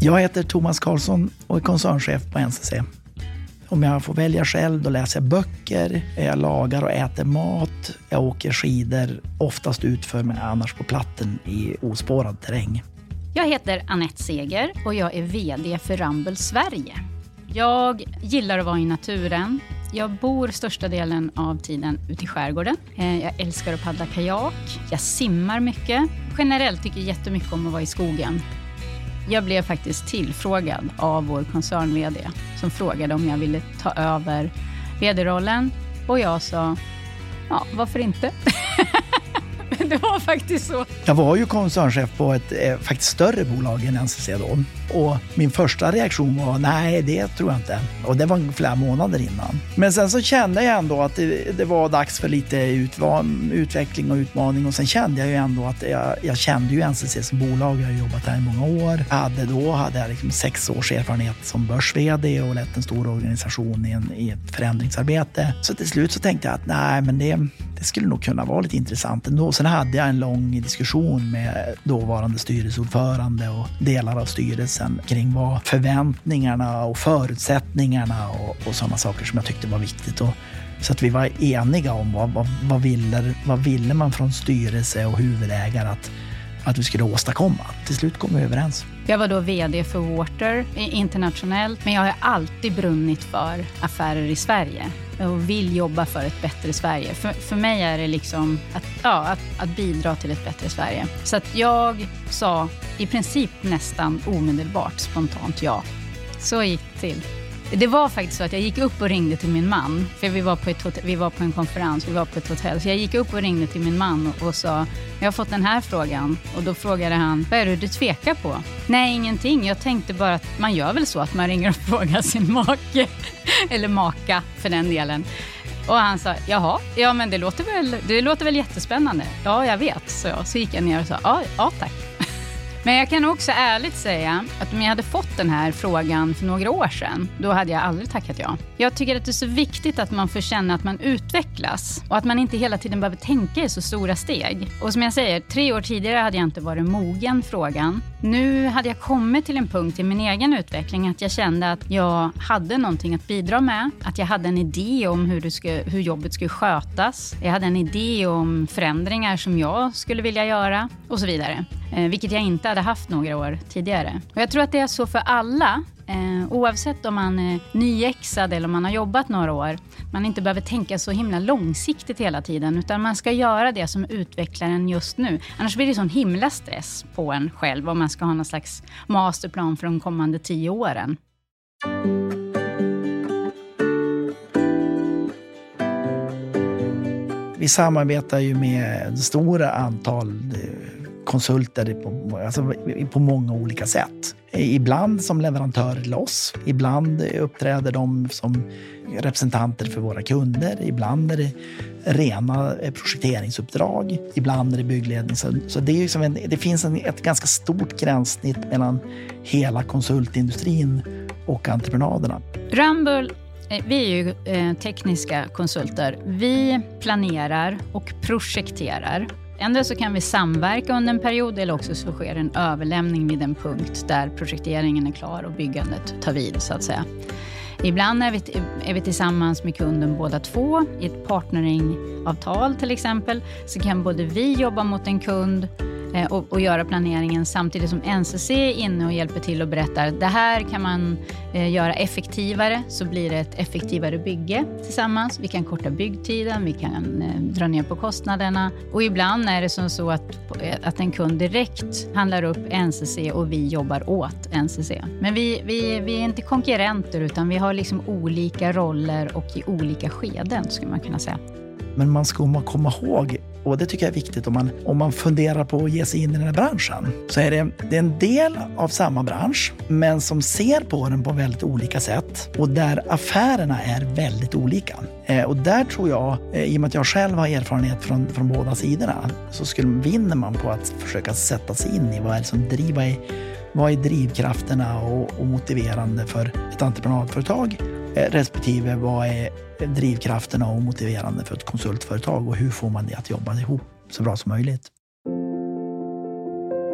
Jag heter Thomas Karlsson och är koncernchef på NCC. Om jag får välja själv, då läser jag böcker, jag lagar och äter mat, jag åker skidor, oftast utför men annars på platten i ospårad terräng. Jag heter Annette Seger och jag är VD för Ramble Sverige. Jag gillar att vara i naturen. Jag bor största delen av tiden ute i skärgården. Eh, jag älskar att paddla kajak. Jag simmar mycket. Generellt tycker jag jättemycket om att vara i skogen. Jag blev faktiskt tillfrågad av vår koncern-VD som frågade om jag ville ta över VD-rollen och jag sa, ja, varför inte? det var faktiskt så. Jag var ju koncernchef på ett eh, faktiskt större bolag än NCC då. Och min första reaktion var nej, det tror jag inte. Och det var flera månader innan. Men sen så kände jag ändå att det, det var dags för lite utveckling och utmaning. Och sen kände jag ju ändå att jag, jag kände ju NCC som bolag. Jag har jobbat här i många år. Jag hade då hade jag liksom sex års erfarenhet som börs-VD och lett en stor organisation i, en, i ett förändringsarbete. Så till slut så tänkte jag att nej, men det, det skulle nog kunna vara lite intressant ändå. Sen hade jag en lång diskussion med dåvarande styrelseordförande och delar av styrelsen kring vad förväntningarna och förutsättningarna och, och sådana saker som jag tyckte var viktigt. Och, så att vi var eniga om vad, vad, vad, ville, vad ville man från styrelse och huvudägare att, att vi skulle åstadkomma. Till slut kom vi överens. Jag var då VD för Water internationellt, men jag har alltid brunnit för affärer i Sverige och vill jobba för ett bättre Sverige. För, för mig är det liksom att, ja, att, att bidra till ett bättre Sverige. Så att jag sa i princip nästan omedelbart spontant ja. Så gick det till. Det var faktiskt så att jag gick upp och ringde till min man, för vi var på, ett hotell, vi var på en konferens, vi var på ett hotell. Så jag gick upp och ringde till min man och, och sa, jag har fått den här frågan. Och då frågade han, vad är det du tvekar på? Nej, ingenting. Jag tänkte bara att man gör väl så att man ringer och frågar sin make, eller maka för den delen. Och han sa, jaha, ja men det låter väl, det låter väl jättespännande. Ja, jag vet, så jag. Så gick jag ner och sa, ja, ja tack. Men jag kan också ärligt säga att om jag hade fått den här frågan för några år sedan, då hade jag aldrig tackat ja. Jag tycker att det är så viktigt att man får känna att man utvecklas och att man inte hela tiden behöver tänka i så stora steg. Och som jag säger, tre år tidigare hade jag inte varit mogen frågan. Nu hade jag kommit till en punkt i min egen utveckling att jag kände att jag hade någonting att bidra med. Att jag hade en idé om hur, det skulle, hur jobbet skulle skötas. Jag hade en idé om förändringar som jag skulle vilja göra och så vidare. Eh, vilket jag inte hade haft några år tidigare. Och jag tror att det är så för alla, eh, oavsett om man är nyexad eller om man har jobbat några år. Man inte behöver tänka så himla långsiktigt hela tiden, utan man ska göra det som utvecklar en just nu. Annars blir det sån himla stress på en själv om man ska ha någon slags masterplan för de kommande tio åren. Vi samarbetar ju med ett stort antal eh, konsulter på, alltså, på många olika sätt. Ibland som leverantörer till oss. Ibland uppträder de som representanter för våra kunder. Ibland är det rena eh, projekteringsuppdrag. Ibland är det byggledning. Så, så det, är liksom en, det finns en, ett ganska stort gränssnitt mellan hela konsultindustrin och entreprenaderna. Rumble eh, vi är ju eh, tekniska konsulter. Vi planerar och projekterar Ändå så kan vi samverka under en period eller också så sker en överlämning vid en punkt där projekteringen är klar och byggandet tar vid så att säga. Ibland är vi, är vi tillsammans med kunden båda två i ett partneringavtal till exempel. Så kan både vi jobba mot en kund Eh, och, och, göra planeringen samtidigt som NCC är inne och hjälper till och berättar det här kan man eh, göra effektivare så blir det ett effektivare bygge tillsammans. Vi kan korta byggtiden, vi kan eh, dra ner på kostnaderna och ibland är det som så att, eh, att en kund direkt handlar upp NCC och vi jobbar åt NCC. Men vi, vi, vi är inte konkurrenter utan vi har liksom olika roller och i olika skeden skulle man kunna säga. Men man ska komma ihåg och det tycker jag är viktigt om man, om man funderar på att ge sig in i den här branschen. Så är det, det är en del av samma bransch, men som ser på den på väldigt olika sätt och där affärerna är väldigt olika. Eh, och där tror jag, eh, i och med att jag själv har erfarenhet från, från båda sidorna, så skulle, vinner man på att försöka sätta sig in i vad är det som driver vad är drivkrafterna och, och motiverande för ett entreprenadföretag Eh, respektive vad är drivkrafterna och motiverande för ett konsultföretag och hur får man det att jobba ihop så bra som möjligt.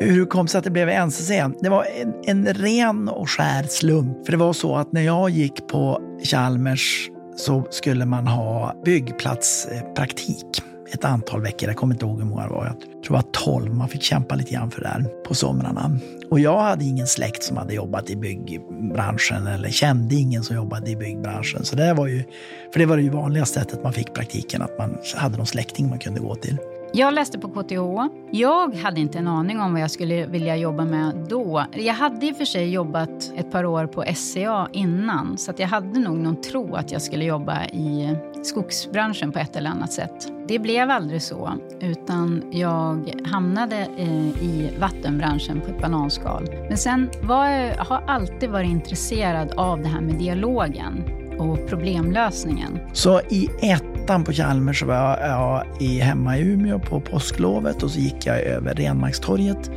Hur det kom sig att det blev NCC? Det var en, en ren och skär slump. För det var så att när jag gick på Chalmers så skulle man ha byggplatspraktik ett antal veckor. Jag kommer inte ihåg hur många det var. Jag tror det var 12. Man fick kämpa lite grann för det där på somrarna. Och jag hade ingen släkt som hade jobbat i byggbranschen eller kände ingen som jobbade i byggbranschen. Så det var ju, för det var det ju vanliga sättet man fick praktiken, att man hade någon släkting man kunde gå till. Jag läste på KTH. Jag hade inte en aning om vad jag skulle vilja jobba med då. Jag hade i och för sig jobbat ett par år på SCA innan så att jag hade nog någon tro att jag skulle jobba i skogsbranschen på ett eller annat sätt. Det blev aldrig så, utan jag hamnade eh, i vattenbranschen på ett bananskal. Men sen var jag, har alltid varit intresserad av det här med dialogen och problemlösningen. Så i ettan på Chalmers var jag i, hemma i Umeå på påsklovet och så gick jag över Renmarkstorget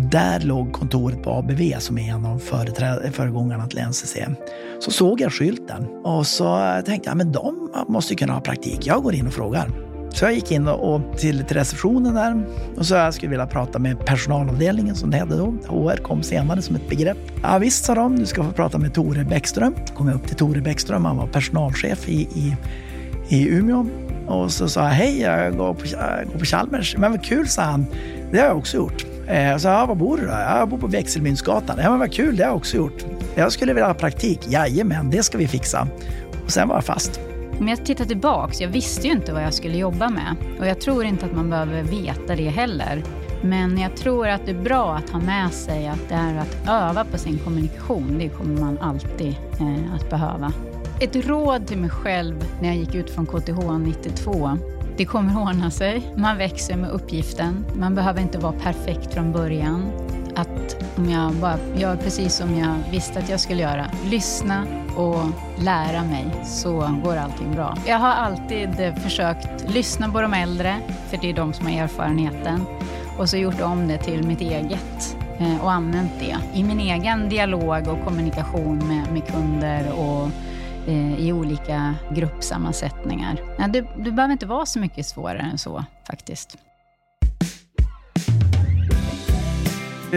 och där låg kontoret på ABV som är en av föregångarna till NCC. Så såg jag skylten och så tänkte jag men de måste kunna ha praktik. Jag går in och frågar. Så jag gick in och till, till receptionen där och så jag skulle vilja prata med personalavdelningen som det hette då. HR kom senare som ett begrepp. Ja visst sa de, du ska få prata med Tore Bäckström. Då Kom jag upp till Tore Bäckström, han var personalchef i, i, i Umeå. Och så sa jag hej, jag går på, jag går på Chalmers. Men vad kul, sa han. Det har jag också gjort. Eh, så ja, var bor du då? Jag bor på Växelmyntsgatan. Ja, men vad kul, det har jag också gjort. Jag skulle vilja ha praktik. Jajamän, det ska vi fixa. Och sen var jag fast. Om jag tittar tillbaks, jag visste ju inte vad jag skulle jobba med. Och jag tror inte att man behöver veta det heller. Men jag tror att det är bra att ha med sig att det är att öva på sin kommunikation. Det kommer man alltid eh, att behöva. Ett råd till mig själv när jag gick ut från KTH 92. Det kommer ordna sig. Man växer med uppgiften. Man behöver inte vara perfekt från början. Att om jag bara gör precis som jag visste att jag skulle göra, lyssna och lära mig, så går allting bra. Jag har alltid försökt lyssna på de äldre, för det är de som har erfarenheten, och så gjort om det till mitt eget eh, och använt det i min egen dialog och kommunikation med, med kunder och Eh, i olika gruppsammansättningar. Ja, det, det behöver inte vara så mycket svårare än så faktiskt.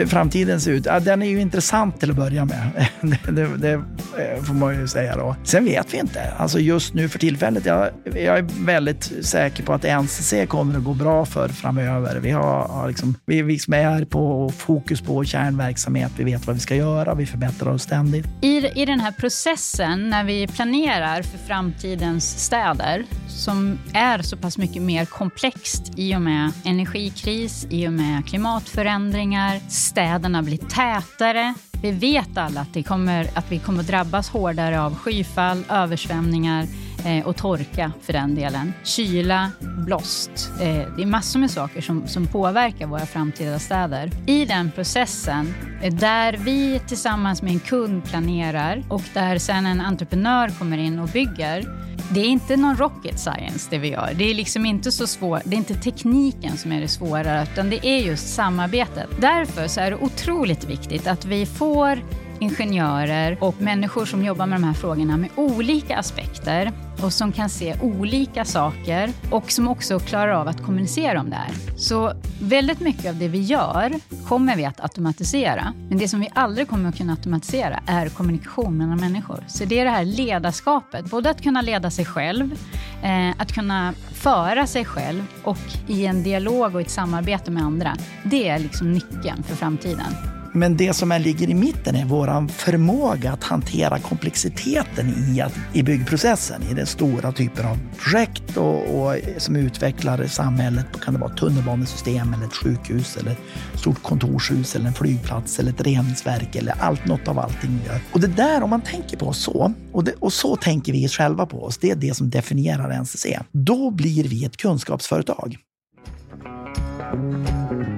framtiden ser ut? Ja, den är ju intressant till att börja med. Det, det, det, Eh, får man ju säga då. Sen vet vi inte. Alltså just nu för tillfället, jag, jag är väldigt säker på att NCC kommer att gå bra för framöver. Vi har, har liksom, vi, vi som är på fokus på kärnverksamhet. Vi vet vad vi ska göra. Vi förbättrar oss ständigt. I, I den här processen när vi planerar för framtidens städer som är så pass mycket mer komplext i och med energikris, i och med klimatförändringar, städerna blir tätare. Vi vet alla att, det kommer, att vi kommer drabbas hårdare av skyfall, översvämningar eh, och torka för den delen. Kyla, blåst. Eh, det är massor med saker som, som påverkar våra framtida städer. I den processen, eh, där vi tillsammans med en kund planerar och där sen en entreprenör kommer in och bygger, det är inte någon rocket science det vi gör. Det är liksom inte så svårt. Det är inte tekniken som är det svåra, utan det är just samarbetet. Därför så är det otroligt viktigt att vi får ingenjörer och människor som jobbar med de här frågorna med olika aspekter och som kan se olika saker och som också klarar av att kommunicera om det här. Så väldigt mycket av det vi gör kommer vi att automatisera. Men det som vi aldrig kommer att kunna automatisera är kommunikation mellan människor. Så det är det här ledarskapet, både att kunna leda sig själv, eh, att kunna föra sig själv och i en dialog och ett samarbete med andra. Det är liksom nyckeln för framtiden. Men det som är, ligger i mitten är vår förmåga att hantera komplexiteten i, att, i byggprocessen, i den stora typen av projekt och, och, som utvecklar samhället. Kan det vara ett tunnelbanesystem, eller ett sjukhus, eller ett stort kontorshus, eller en flygplats, eller ett reningsverk, eller allt, något av allting vi gör. Och det där, om man tänker på oss så, och, det, och så tänker vi själva på oss, det är det som definierar NCC. Då blir vi ett kunskapsföretag.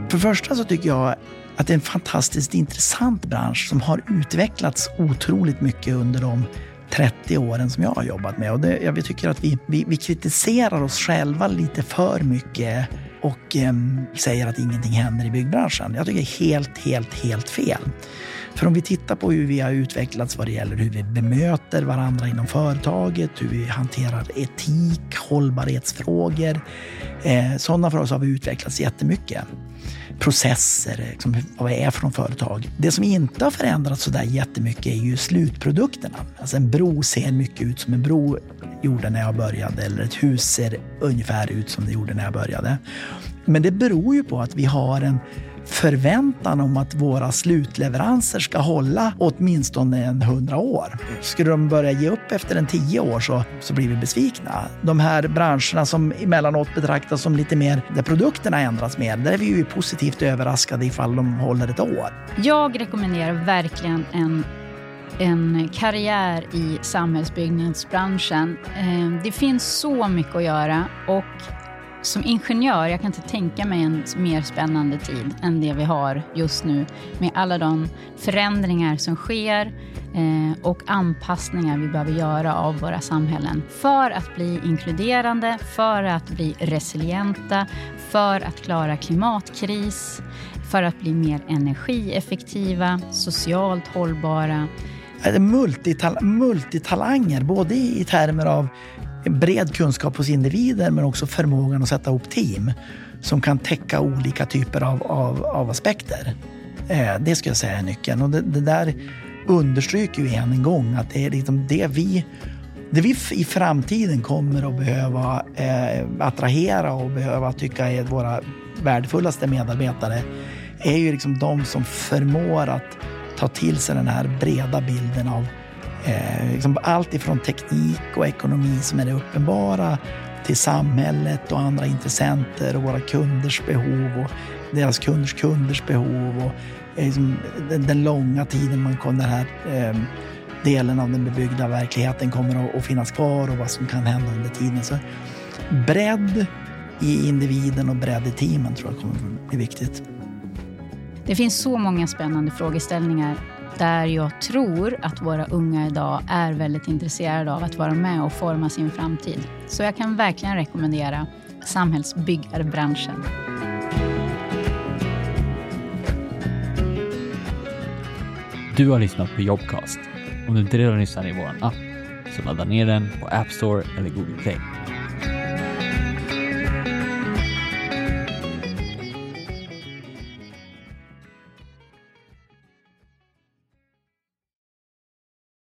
För det första så tycker jag att det är en fantastiskt intressant bransch som har utvecklats otroligt mycket under de 30 åren som jag har jobbat med. Och det, jag tycker att vi, vi, vi kritiserar oss själva lite för mycket och eh, säger att ingenting händer i byggbranschen. Jag tycker det är helt, helt, helt fel. För om vi tittar på hur vi har utvecklats vad det gäller hur vi bemöter varandra inom företaget, hur vi hanterar etik, hållbarhetsfrågor. Eh, sådana för oss har vi utvecklats jättemycket processer, liksom, vad det är för företag. Det som inte har förändrats så där jättemycket är ju slutprodukterna. Alltså en bro ser mycket ut som en bro gjorde när jag började eller ett hus ser ungefär ut som det gjorde när jag började. Men det beror ju på att vi har en förväntan om att våra slutleveranser ska hålla åtminstone en hundra år. Skulle de börja ge upp efter en tio år så, så blir vi besvikna. De här branscherna som emellanåt betraktas som lite mer där produkterna ändras mer, där är vi ju positivt överraskade ifall de håller ett år. Jag rekommenderar verkligen en en karriär i samhällsbyggnadsbranschen. Eh, det finns så mycket att göra och som ingenjör, jag kan inte tänka mig en mer spännande tid än det vi har just nu med alla de förändringar som sker eh, och anpassningar vi behöver göra av våra samhällen för att bli inkluderande, för att bli resilienta, för att klara klimatkris, för att bli mer energieffektiva, socialt hållbara. Multital multitalanger, både i termer av bred kunskap hos individer men också förmågan att sätta ihop team som kan täcka olika typer av, av, av aspekter. Eh, det skulle jag säga är nyckeln. Och det, det, där understryker ju än en gång att det är liksom det vi det vi i framtiden kommer att behöva eh, attrahera och behöva tycka är våra värdefullaste medarbetare är ju liksom de som förmår att ta till sig den här breda bilden av Eh, liksom allt ifrån teknik och ekonomi som är det uppenbara till samhället och andra intressenter och våra kunders behov och deras kunders kunders behov och eh, liksom, den, den, långa tiden man kommer, den här eh, delen av den bebyggda verkligheten kommer att, att, finnas kvar och vad som kan hända under tiden. Så bredd i individen och bredd i teamen tror jag kommer att bli viktigt. Det finns så många spännande frågeställningar där jag tror att våra unga idag är väldigt intresserade av att vara med och forma sin framtid. Så jag kan verkligen rekommendera samhällsbyggarbranschen. Du har lyssnat på Jobcast. Om du inte redan lyssnar i vår app, så ladda ner den på App Store eller Google Play.